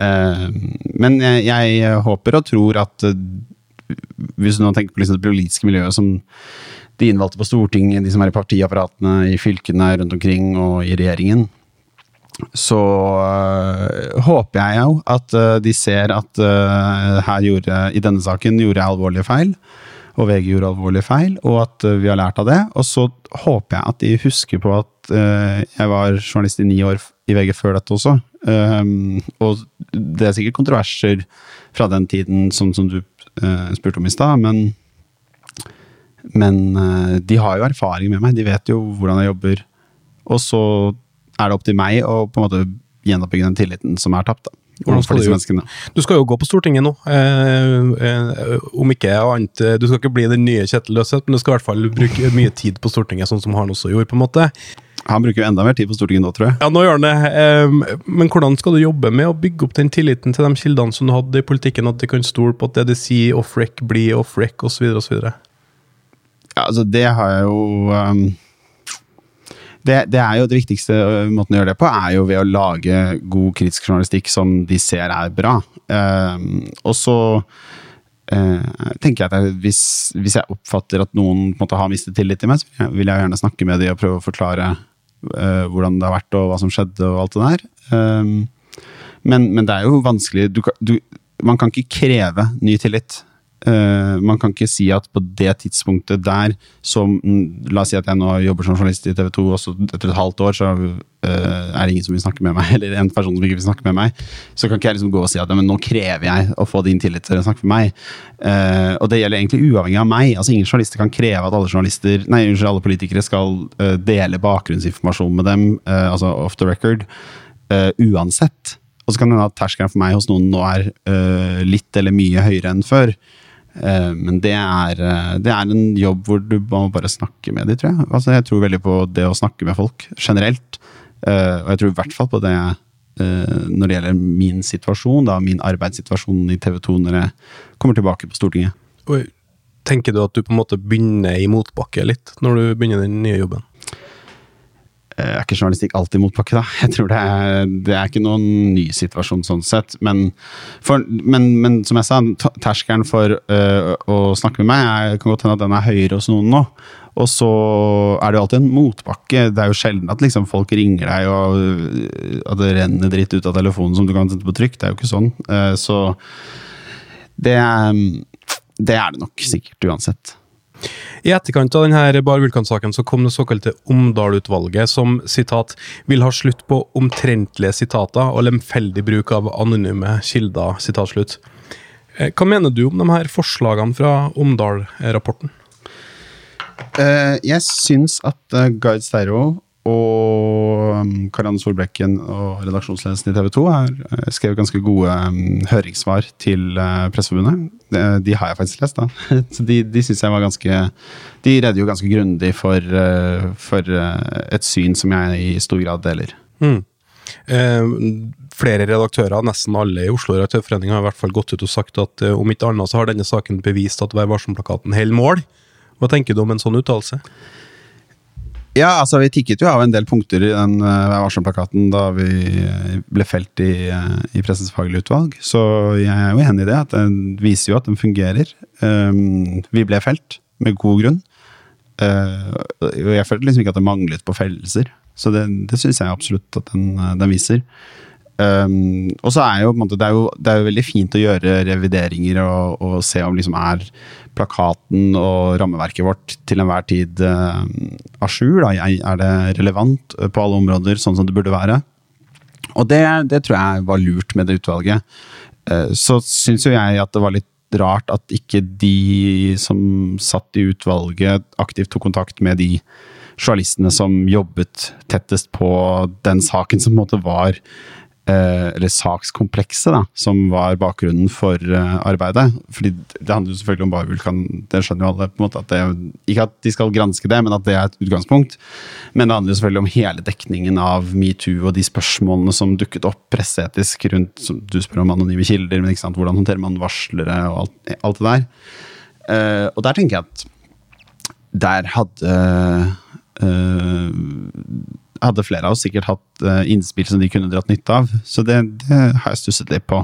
uh, men jeg, jeg, håper og tror at uh, Hvis du nå tenker på liksom det politiske miljøet som de innvalgte på Stortinget, de som er i partiapparatene i fylkene rundt omkring og i regjeringen, så håper jeg jo at de ser at her gjorde, i denne saken gjorde jeg alvorlige feil og VG gjorde alvorlige feil, og at eh, vi har lært av det. Og så håper jeg at de husker på at uh, jeg var journalist i ni år i VG før dette også. Um, og det er sikkert kontroverser fra den tiden, som, som du uh, spurte om i stad, men Men uh, de har jo erfaring med meg, de vet jo hvordan jeg jobber. Og så er det opp til meg å på en måte gjenoppbygge den tilliten som er tapt. da. Hvordan skal du. Du skal jo gå på Stortinget nå. Eh, eh, om ikke annet eh, Du skal ikke bli den nye Kjetil Løseth, men du skal i hvert fall bruke mye tid på Stortinget, sånn som han også gjorde. på en måte. Han bruker jo enda mer tid på Stortinget nå, tror jeg. Ja, nå gjør han det. Eh, men hvordan skal du jobbe med å bygge opp den tilliten til de kildene som du hadde i politikken, at de kan stole på at det de sier off-rec, blir off-rec, osv. osv.? Ja, altså det har jeg jo um, det, det er jo det viktigste uh, måten å gjøre det på, er jo ved å lage god kritisk journalistikk som de ser er bra. Um, og så uh, tenker jeg at jeg, hvis, hvis jeg oppfatter at noen måte, har mistet tillit til meg, så vil jeg gjerne snakke med dem og prøve å forklare uh, hvordan det har vært og hva som skjedde og alt det der. Um, men, men det er jo vanskelig du, du, Man kan ikke kreve ny tillit. Eh, man kan ikke si at på det tidspunktet der som mm, La oss si at jeg nå jobber som journalist i TV 2, og etter et halvt år så eh, er det ingen som vil snakke med meg, eller en person som ikke vil snakke med meg. Så kan ikke jeg liksom gå og si at men nå krever jeg å få din tillit til å snakke med meg. Eh, og det gjelder egentlig uavhengig av meg. Altså Ingen journalister kan kreve at alle journalister Nei, unnskyld, alle politikere skal dele bakgrunnsinformasjon med dem, altså off the record, uansett. Og så kan det hende at terskelen for meg hos noen nå er litt eller mye høyere enn før. Eh, men det er, eh, det er en jobb hvor du må bare snakke med dem, tror jeg. Altså, jeg tror veldig på det å snakke med folk generelt. Eh, og jeg tror i hvert fall på det når det gjelder min situasjon, da, min arbeidssituasjon i TV 2 når jeg kommer tilbake på Stortinget. Oi. Tenker du at du på en måte begynner i motbakke litt, når du begynner den nye jobben? Eh, Er ikke journalistikk alltid motbakke, da? Jeg tror det er, det er ikke noen ny situasjon sånn sett. Men, for, men, men som jeg sa, terskelen for uh, å snakke med meg jeg kan godt hende at den er høyere hos noen nå. Og så er det jo alltid en motbakke. Det er jo sjelden at liksom folk ringer deg og øh, at det renner dritt ut av telefonen som du kan sette på trykk. Det er jo ikke sånn. Uh, Så det det er det nok sikkert uansett. I etterkant av denne Bar Vulkan-saken så kom det såkalte Omdal-utvalget, som sitat, vil ha slutt på omtrentlige sitater og lemfeldig bruk av anonyme kilder. citatslutt. Eh, Hva mener du om de her forslagene fra Omdal-rapporten? Eh, jeg syns at uh, Steiro og um, Karianne Solbrekken og redaksjonsledelsen i TV 2 har uh, skrevet ganske gode um, høringssvar til uh, Presseforbundet. Eh, de har jeg faktisk lest, da. De, de syns jeg var ganske De redegjorde ganske grundig for, for et syn som jeg i stor grad deler. Mm. Eh, flere redaktører, nesten alle i Oslo Redaktørforening, har i hvert fall gått ut og sagt at eh, om ikke annet så har denne saken bevist at Vær varsom-plakaten holder mål. Hva tenker du om en sånn uttalelse? Ja, altså vi tikket jo av en del punkter i den uh, Vær varsom-plakaten da vi eh, ble felt i, uh, i Pressens faglige utvalg. Så jeg er jo enig i det. at Den viser jo at den fungerer. Um, vi ble felt, med god grunn. Uh, jeg følte liksom ikke at det manglet på fellelser. Så det, det syns jeg absolutt at den, den viser. Um, og så er jo, måte, det, er jo, det er jo veldig fint å gjøre revideringer og, og se om liksom er plakaten og rammeverket vårt til enhver tid uh, à jour. Er det relevant på alle områder, sånn som det burde være? Og det, det tror jeg var lurt med det utvalget. Uh, så syns jo jeg at det var litt rart at ikke de som satt i utvalget, aktivt tok kontakt med de journalistene som jobbet tettest på den saken som på en måte var eller sakskomplekset, da, som var bakgrunnen for eh, arbeidet. Fordi det handler jo selvfølgelig om Barvulkan, det skjønner jo alle. på en måte at det, Ikke at de skal granske det, men at det er et utgangspunkt. Men det handler jo selvfølgelig om hele dekningen av metoo og de spørsmålene som dukket opp presseetisk rundt som Du spør om anonyme kilder, men ikke sant, hvordan håndterer man varslere og alt, alt det der. Uh, og der tenker jeg at der hadde eh, hadde flere av oss sikkert hatt uh, innspill som de kunne dratt nytte av. Så det, det har jeg stusset litt på.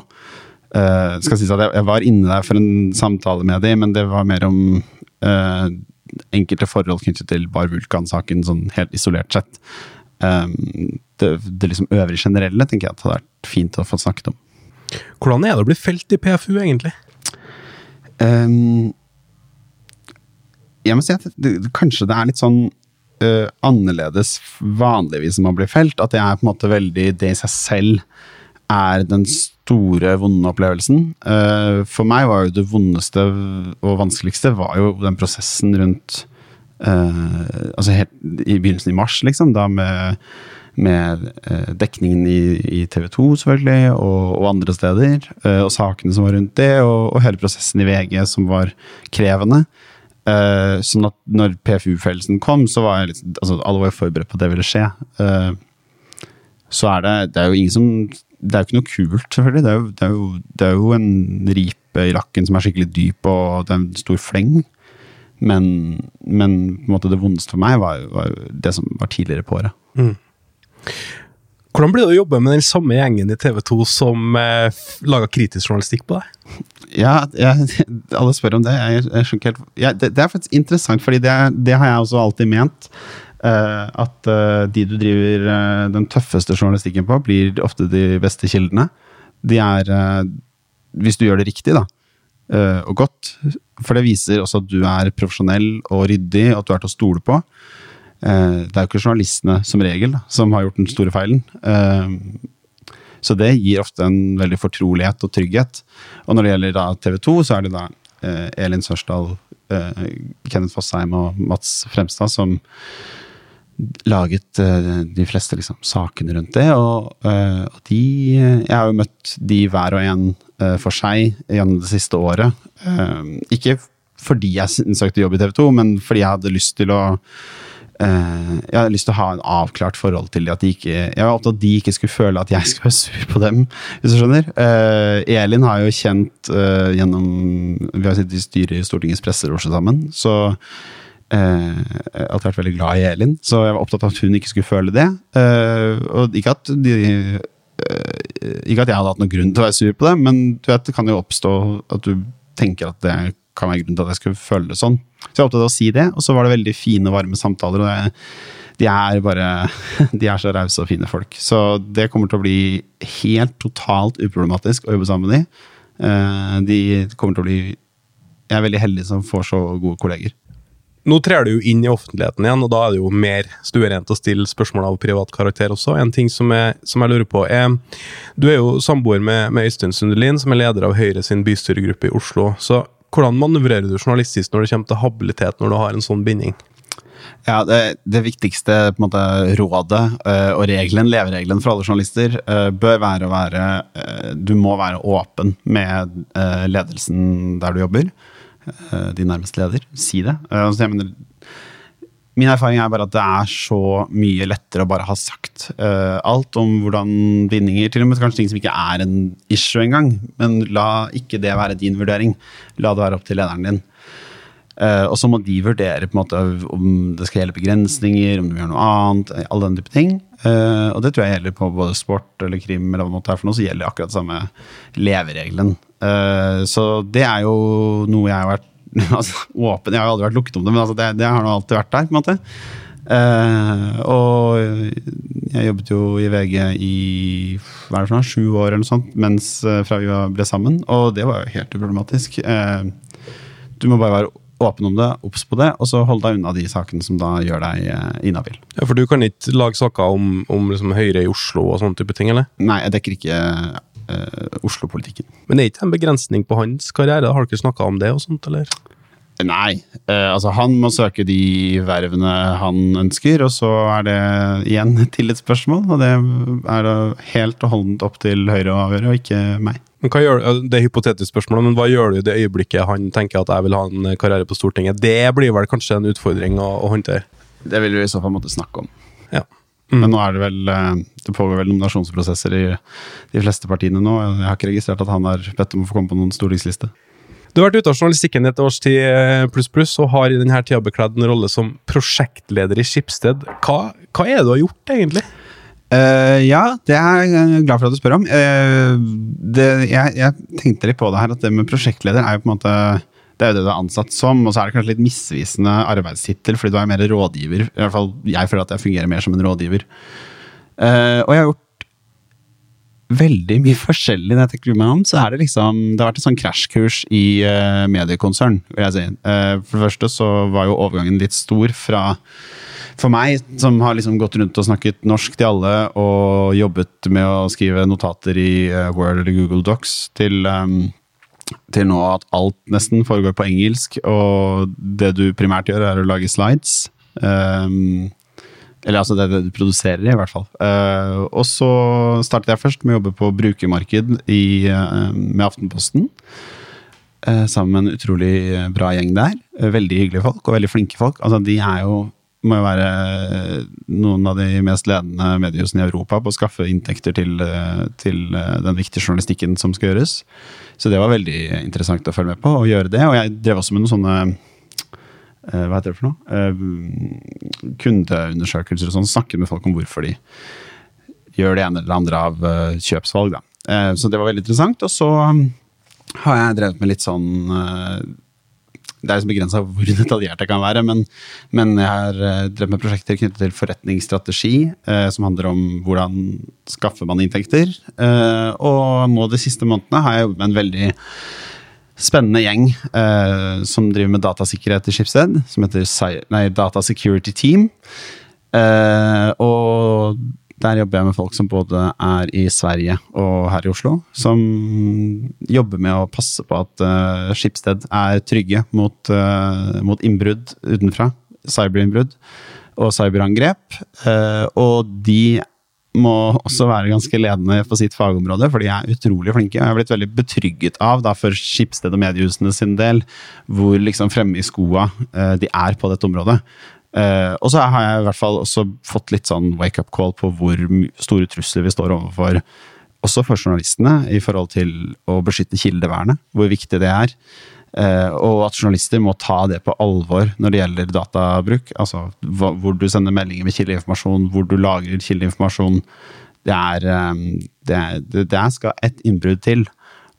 Uh, skal sies at jeg, jeg var inne der for en samtale med dem, men det var mer om uh, enkelte forhold knyttet til Bar Vulkan-saken, sånn helt isolert sett. Um, det, det liksom øvrige generelle tenker jeg at hadde vært fint å få snakket om. Hvordan er det å bli felt i PFU, egentlig? Um, jeg må si at det, kanskje det er litt sånn øh, annerledes vanligvis når man blir felt. At det er på en måte veldig Det i seg selv er den store, vonde opplevelsen. Uh, for meg var jo det vondeste og vanskeligste var jo den prosessen rundt uh, Altså helt i begynnelsen i mars, liksom, da med, med dekningen i, i TV 2, selvfølgelig, og, og andre steder. og sakene som var rundt det, og, og hele prosessen i VG som var krevende. Eh, sånn at når PFU-fellelsen kom, så var jeg litt, altså, alle var forberedt på at det ville skje. Uh, så er det Det er jo ingen som Det er jo ikke noe kult, selvfølgelig. Det er jo, det er jo, det er jo en ripe i lakken som er skikkelig dyp, og det er en stor fleng. Men, men det vondeste for meg var, var det som var tidligere på året. Hvordan blir det å jobbe med den samme gjengen i TV 2 som eh, laga kritisk journalistikk på deg? Ja, jeg, alle spør om det. Jeg, jeg helt ja, det, det er faktisk interessant, fordi det, det har jeg også alltid ment. Uh, at uh, de du driver uh, den tøffeste journalistikken på, blir ofte de beste kildene. De er Hvis du gjør det riktig, da, og godt. For det viser også at du er profesjonell og ryddig, og at du er til å stole på. Eh, det er jo ikke journalistene som regel som har gjort den store feilen. Eh, så det gir ofte en veldig fortrolighet og trygghet. Og når det gjelder TV 2, så er det da eh, Elin Sørsdal, Kenneth Fossheim og Mats Fremstad som laget de fleste liksom, sakene rundt det. Og, og de Jeg har jo møtt de hver og en for seg gjennom det siste året. Ikke fordi jeg søkte jobb i TV 2, men fordi jeg hadde lyst til å jeg har lyst til å ha en avklart forhold til. At de ikke, jeg var opptatt at de ikke skulle føle at jeg skulle være sur på dem. hvis du skjønner. Eh, Elin har jo kjent eh, gjennom Vi har sittet i styret i Stortingets presselosje sammen. Så Uh, jeg har vært veldig glad i Elin, så jeg var opptatt av at hun ikke skulle føle det. Eh, og ikke at de eh, ikke at jeg hadde hatt noen grunn til å være sur på det, men du vet, det kan jo oppstå at du tenker at det kan være grunn til at jeg skulle føle det sånn. Så jeg er opptatt av å si det, og så var det veldig fine, varme samtaler. og det, De er bare De er så rause og fine folk. Så det kommer til å bli helt totalt uproblematisk å jobbe sammen med de. Eh, De kommer til å bli Jeg er veldig heldig som får så gode kolleger. Nå trer du jo inn i offentligheten igjen, og da er det jo mer stuerent å stille spørsmål av privat karakter også. En ting som jeg, som jeg lurer på er Du er jo samboer med, med Øystein Sundelin, som er leder av Høyre sin bystyregruppe i Oslo. Så hvordan manøvrerer du journalistisk når det kommer til habilitet, når du har en sånn binding? Ja, det, det viktigste måte, rådet eh, og regelen, leveregelen for alle journalister eh, bør være å være eh, Du må være åpen med ledelsen der du jobber. din nærmeste leder. Si det. Altså, jeg mener, min erfaring er bare at det er så mye lettere å bare ha sagt uh, alt om hvordan bindinger Til og med kanskje ting som ikke er en issue engang. Men la ikke det være din vurdering. La det være opp til lederen din. Uh, og så må de vurdere på en måte om det skal gjelde begrensninger, om de gjør noe annet. All den type ting. Uh, og det tror jeg gjelder på både sport eller krim, eller hva det være for noe, så gjelder akkurat samme leveregelen. Så det er jo noe jeg har vært altså, åpen Jeg har aldri vært lukket om det, men altså, det, det har nå alltid vært der. på en måte. Uh, og jeg jobbet jo i VG i hva er det for noe, sju år eller noe sånt, mens eh, fra vi ble sammen. Og det var jo helt uproblematisk. Uh, du må bare være åpen om det, obs på det, og så hold deg unna de sakene som da gjør deg eh, inhabil. Ja, For du kan ikke lage saker om, om liksom Høyre i Oslo og sånne type ting, eller? Nei, jeg dekker ikke eh, Oslo-politikken. Men det er ikke en begrensning på hans karriere? Har ikke snakka om det og sånt, eller? Nei, eh, altså han må søke de vervene han ønsker, og så er det igjen et tillitsspørsmål, og det er da helt og holdent opp til Høyre å avgjøre, og ikke meg. Gjør, det er hypotetisk spørsmål, men hva gjør du i det øyeblikket han tenker at jeg vil ha en karriere på Stortinget? Det blir vel kanskje en utfordring å, å håndtere? Det vil vi i så fall måtte snakke om. Ja. Men nå er det vel eh, Det pågår vel nominasjonsprosesser i de fleste partiene nå. Jeg har ikke registrert at han har bedt om å få komme på noen stortingsliste. Du har vært ute av journalistikken i et års tid eh, pluss pluss, og har i denne tida bekledd en rolle som prosjektleder i Skipsted. Hva, hva er det du har gjort, egentlig? Uh, ja, det er jeg glad for at du spør om. Uh, det, jeg, jeg tenkte litt på det her, at det med prosjektleder er jo på en måte det er jo det du er ansatt som, og så er det kanskje litt misvisende arbeidstittel, fordi du er mer rådgiver. I hvert fall jeg føler at jeg fungerer mer som en rådgiver. Uh, og jeg har gjort veldig mye forskjellig når jeg tenker meg om, så er det liksom Det har vært et sånn krasjkurs i uh, mediekonsern, vil jeg si. Uh, for det første så var jo overgangen litt stor fra for meg, som har liksom gått rundt og snakket norsk til alle, og jobbet med å skrive notater i Word eller Google Docs, til, um, til nå at alt nesten foregår på engelsk, og det du primært gjør, er å lage slides. Um, eller altså det, du produserer i, hvert fall. Uh, og så startet jeg først med å jobbe på brukermarked i, uh, med Aftenposten. Uh, sammen med en utrolig bra gjeng der. veldig hyggelige folk, og veldig flinke folk. Altså, de er jo må jo være noen av de mest ledende mediehusene i Europa på å skaffe inntekter til, til, den viktige journalistikken som skal gjøres. Så det var veldig interessant å følge med på og gjøre det. Og jeg drev også med noen sånne Eh, hva heter det for noe? Eh, kundeundersøkelser og sånn. Snakke med folk om hvorfor de gjør det ene eller andre av eh, kjøpsvalg. Da. Så det var veldig interessant. Og så har jeg drevet med litt sånn det er liksom begrensa hvor detaljert jeg kan være, men, men jeg har drevet med prosjekter knyttet til forretningsstrategi, eh, som handler om hvordan skaffer man inntekter. Eh, og nå de siste månedene har jeg jobbet med en veldig spennende gjeng eh, som driver med datasikkerhet i Schibsted, som heter nei, Data Security Team. Eh, og der jobber jeg med folk som både er i Sverige og her i Oslo. Som jobber med å passe på at uh, Schibsted er trygge mot, uh, mot innbrudd utenfra. Cyberinnbrudd og cyberangrep. Uh, og de må også være ganske ledende på sitt fagområde, for de er utrolig flinke. Jeg har blitt veldig betrygget av, da, for Skipsted og mediehusene sin del, hvor liksom fremme i skoa de er på dette området. Uh, og så har jeg i hvert fall også fått litt sånn wake-up call på hvor store trusler vi står overfor, også for journalistene, i forhold til å beskytte kildevernet, hvor viktig det er. Uh, og at journalister må ta det på alvor når det gjelder databruk. Altså hva, hvor du sender meldinger med kildeinformasjon, hvor du lagrer kildeinformasjon. Det, er, um, det, det skal et innbrudd til,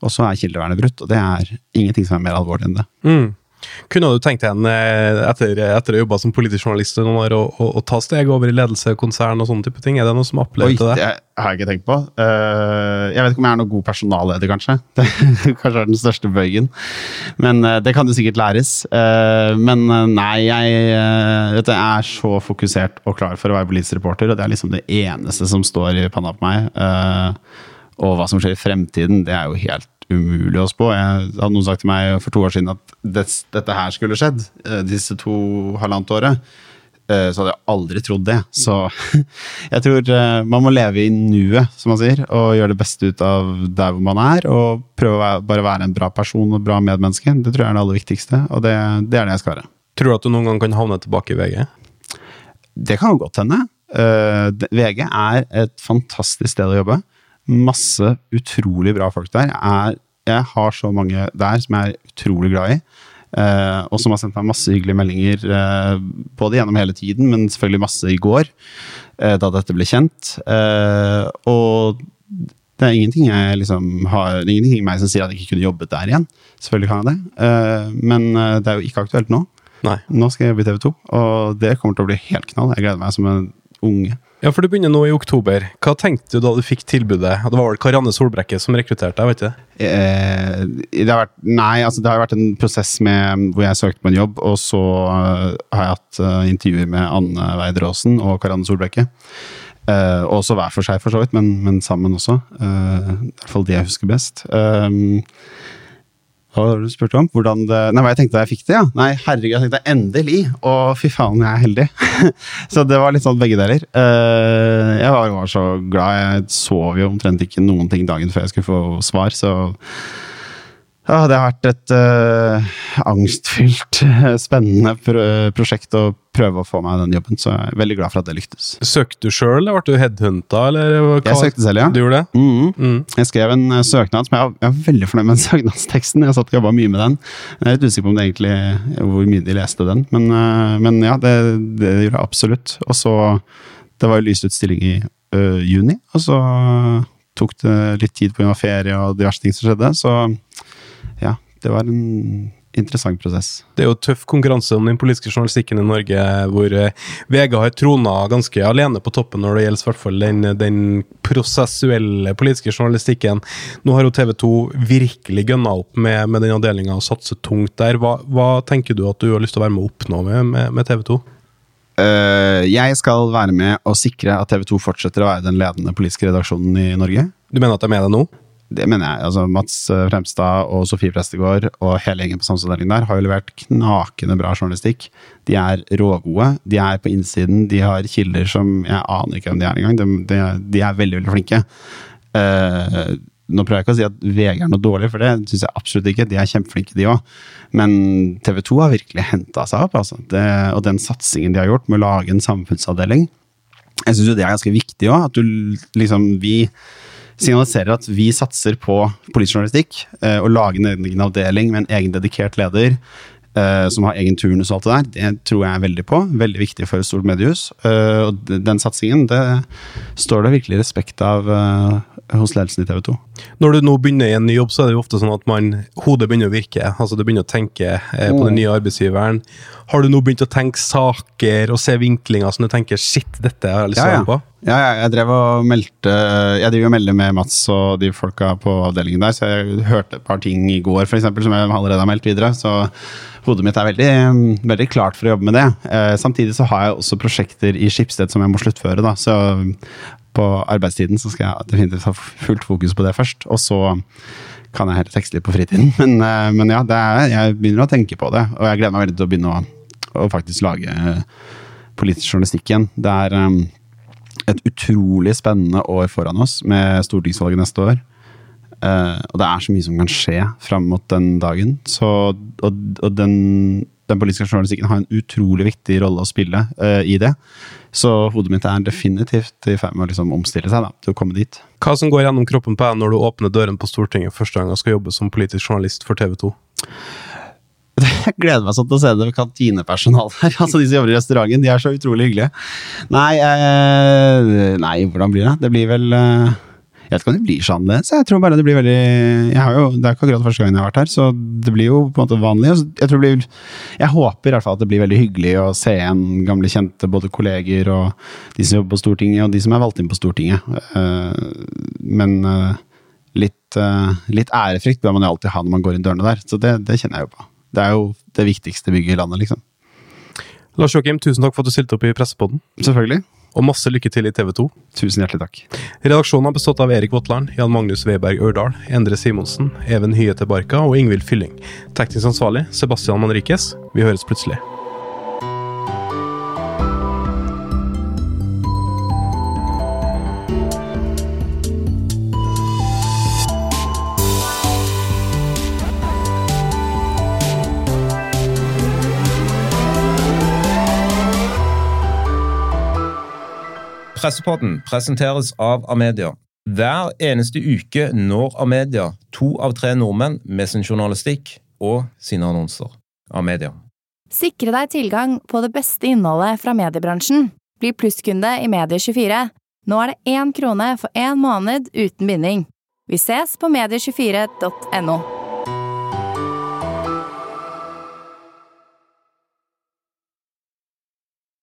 og så er kildevernet brutt. Og det er ingenting som er mer alvorlig enn det. Mm. Kunne du tenkt deg en, eh, etter, etter å ha jobba som politisk journalist noen år, å, ta steg over i ledelse, konsern og sånne type ting? Er det noe som appellerer til det? Det har jeg ikke tenkt på. Uh, jeg vet ikke om jeg er noen god personalleder, kanskje. Det kanskje er den største bøygen. Men uh, det kan jo sikkert læres. Uh, men nei, jeg, vet, jeg er så fokusert og klar for å være politisk reporter, og det er liksom det eneste som står i panna på meg. og hva som skjer i fremtiden, det er jo helt umulig å spå. Jeg hadde noen sagt til meg for to år siden at det, dette her skulle skjedd eh, disse to halvannet året. Eh, så hadde jeg aldri trodd det. Så jeg tror eh, man må leve i nuet, som man sier, og gjøre det beste ut av der hvor man er. Og prøve å være, bare være en bra person og bra medmenneske. Det tror jeg er det aller viktigste, og det, det er det jeg skal være. Tror du at du noen gang kan havne tilbake i VG? Det kan jo godt hende. VG er et fantastisk sted å jobbe masse utrolig bra folk der. Jeg, jeg har så mange der som jeg er utrolig glad i. Uh, og som har sendt meg masse hyggelige meldinger, uh, både gjennom hele tiden, men selvfølgelig masse i går, uh, da dette ble kjent. og det er ingenting jeg liksom har, det er ingenting i meg som sier at jeg ikke kunne jobbet der igjen. Selvfølgelig kan jeg det, men det er jo ikke aktuelt nå. Nei. Nå skal jeg jobbe i TV 2, og det kommer til å bli helt knall. Jeg gleder meg som en unge. Ja, for du begynner nå i oktober. Hva tenkte du da du fikk tilbudet? Det var vel Karianne Solbrekke som rekrutterte deg, vet du? Eh, det har vært, nei, altså det har vært en prosess med, hvor jeg søkte på en jobb, og så uh, har jeg hatt uh, intervjuer med Anne Weider-Aasen og Karianne Solbrekke. Uh, også hver for seg, for så vidt, men, men sammen også. I hvert fall det jeg husker best. Uh, hva var du spurte om? Hvordan det, nei, hva jeg tenkte da jeg fikk det? ja. Nei, herregud, jeg tenkte endelig! Og fy faen, jeg er heldig! så det var litt sånn begge deler. Uh, jeg var, var, så glad. Jeg sov jo omtrent ikke noen ting dagen før jeg skulle få svar, så ja, det har vært et uh, angstfylt, spennende pro prosjekt å prøve å få meg den jobben, så jeg er veldig glad for at det lyktes. Søkte du sjøl, eller ble du headhunta? Jeg søkte selv, ja. Du gjorde det? Mm mm. Jeg skrev en uh, søknad som jeg, jeg er veldig fornøyd med den søknadsteksten. Jeg satt og jobba mye med den. Jeg er litt usikker på om det egentlig, hvor mye de leste den, men, uh, men ja, det, det, gjorde jeg absolutt. Og så Det var jo lyst ut stilling i juni, og så tok det litt tid pga. ferie og diverse ting som skjedde, så det var en interessant prosess. Det er jo tøff konkurranse om den politiske journalistikken i Norge, hvor eh, VG har trona ganske alene på toppen når det gjelder i hvert fall den, den prosessuelle politiske journalistikken. Nå har jo TV 2 virkelig gønna opp med, med den avdelinga og satser tungt der. Hva, hva, tenker du at du har lyst til å være med å oppnå med, med, med TV 2? Uh, jeg skal være med og sikre at TV 2 fortsetter å være den ledende politiske redaksjonen i Norge. Du mener at de er med deg nå? Det mener jeg. altså Mats eh, Fremstad og Sofie Prestegård og hele gjengen på samfunnsavdelingen der har jo levert knakende bra journalistikk. De er rågode. De er på innsiden. De har kilder som Jeg aner ikke hvem de er engang. De, de, de er veldig, veldig flinke. Uh, nå prøver jeg ikke å si at VG er noe dårlig, for det syns jeg absolutt ikke. De er kjempeflinke, de òg. Men TV 2 har virkelig henta seg opp. Altså. Det, og den satsingen de har gjort med å lage en samfunnsavdeling, jeg syns jo det er ganske viktig òg. At du liksom Vi signaliserer at vi satser på politisk journalistikk. Eh, å lage en egen avdeling med en egen dedikert leder eh, som har egen turnus og alt det der, det tror jeg er veldig på. Veldig viktig for et stort mediehus. Eh, og den satsingen, det står det virkelig respekt av hos ledelsen i TV 2. Når du nå begynner i en ny jobb, så er det jo ofte sånn at man, hodet begynner å virke. altså Du begynner å tenke eh, på den mm. nye arbeidsgiveren. Har du nå begynt å tenke saker og se vinklinger som du tenker shit, dette har jeg lyst til å være på? Ja, ja, jeg drev og meldte Jeg driver og melder med Mats og de folka på avdelingen der, så jeg hørte et par ting i går for eksempel, som jeg allerede har meldt videre. Så hodet mitt er veldig, veldig klart for å jobbe med det. Eh, samtidig så har jeg også prosjekter i Skipsted som jeg må sluttføre. da, så på arbeidstiden så skal jeg definitivt ha fullt fokus på det først. Og så kan jeg heller tekste litt på fritiden. Men, eh, men ja, er, jeg begynner å tenke på det. Og jeg gleder meg veldig til å begynne å, å faktisk lage eh, politisk journalistikk igjen. Det er um, et utrolig spennende år foran oss med stortingsvalget neste år. Uh, og det er så mye som kan skje fram mot den dagen. Så, og, og den, den, politiske journalistikken har en utrolig viktig rolle å spille uh, i det. Så hodet mitt er definitivt i ferd med å liksom omstille seg da, til å komme dit. Hva som går gjennom kroppen på deg når du åpner døren på Stortinget første gang og skal jobbe som politisk journalist for TV 2? Jeg gleder meg sånn til å se det kantinepersonalet her. Altså De som jobber i restauranten, de er så utrolig hyggelige. Nei, eh, nei hvordan blir det? Det blir vel eh, jeg vet ikke om det blir så annerledes. Jeg tror bare det blir veldig jo, Det er ikke akkurat første gangen jeg har vært her, så det blir jo på en måte vanlig. Jeg, tror blir, jeg håper i hvert fall at det blir veldig hyggelig å se igjen gamle kjente, både kolleger og de som jobber på Stortinget, og de som er valgt inn på Stortinget. Eh, men eh, litt, eh, litt ærefrykt bør man jo alltid ha når man går inn dørene der, så det, det kjenner jeg jo på. Det er jo det viktigste bygget i landet, liksom. Lars Joakim, tusen takk for at du stilte opp i Pressepodden. Selvfølgelig og masse lykke til i TV 2. Tusen hjertelig takk. Redaksjonen har bestått av Erik Votland, Jan Magnus Weberg Ørdal, Endre Simonsen, Even Hyete Barka og Ingvild Fylling. Teknisk ansvarlig Sebastian Manrikes. Vi høres plutselig. Pressepodden presenteres av Amedia. Hver eneste uke når Amedia to av tre nordmenn med sin journalistikk og sine annonser. Amedia. Sikre deg tilgang på det beste innholdet fra mediebransjen. Bli plusskunde i Medie24. Nå er det én krone for én måned uten binding. Vi ses på medie24.no.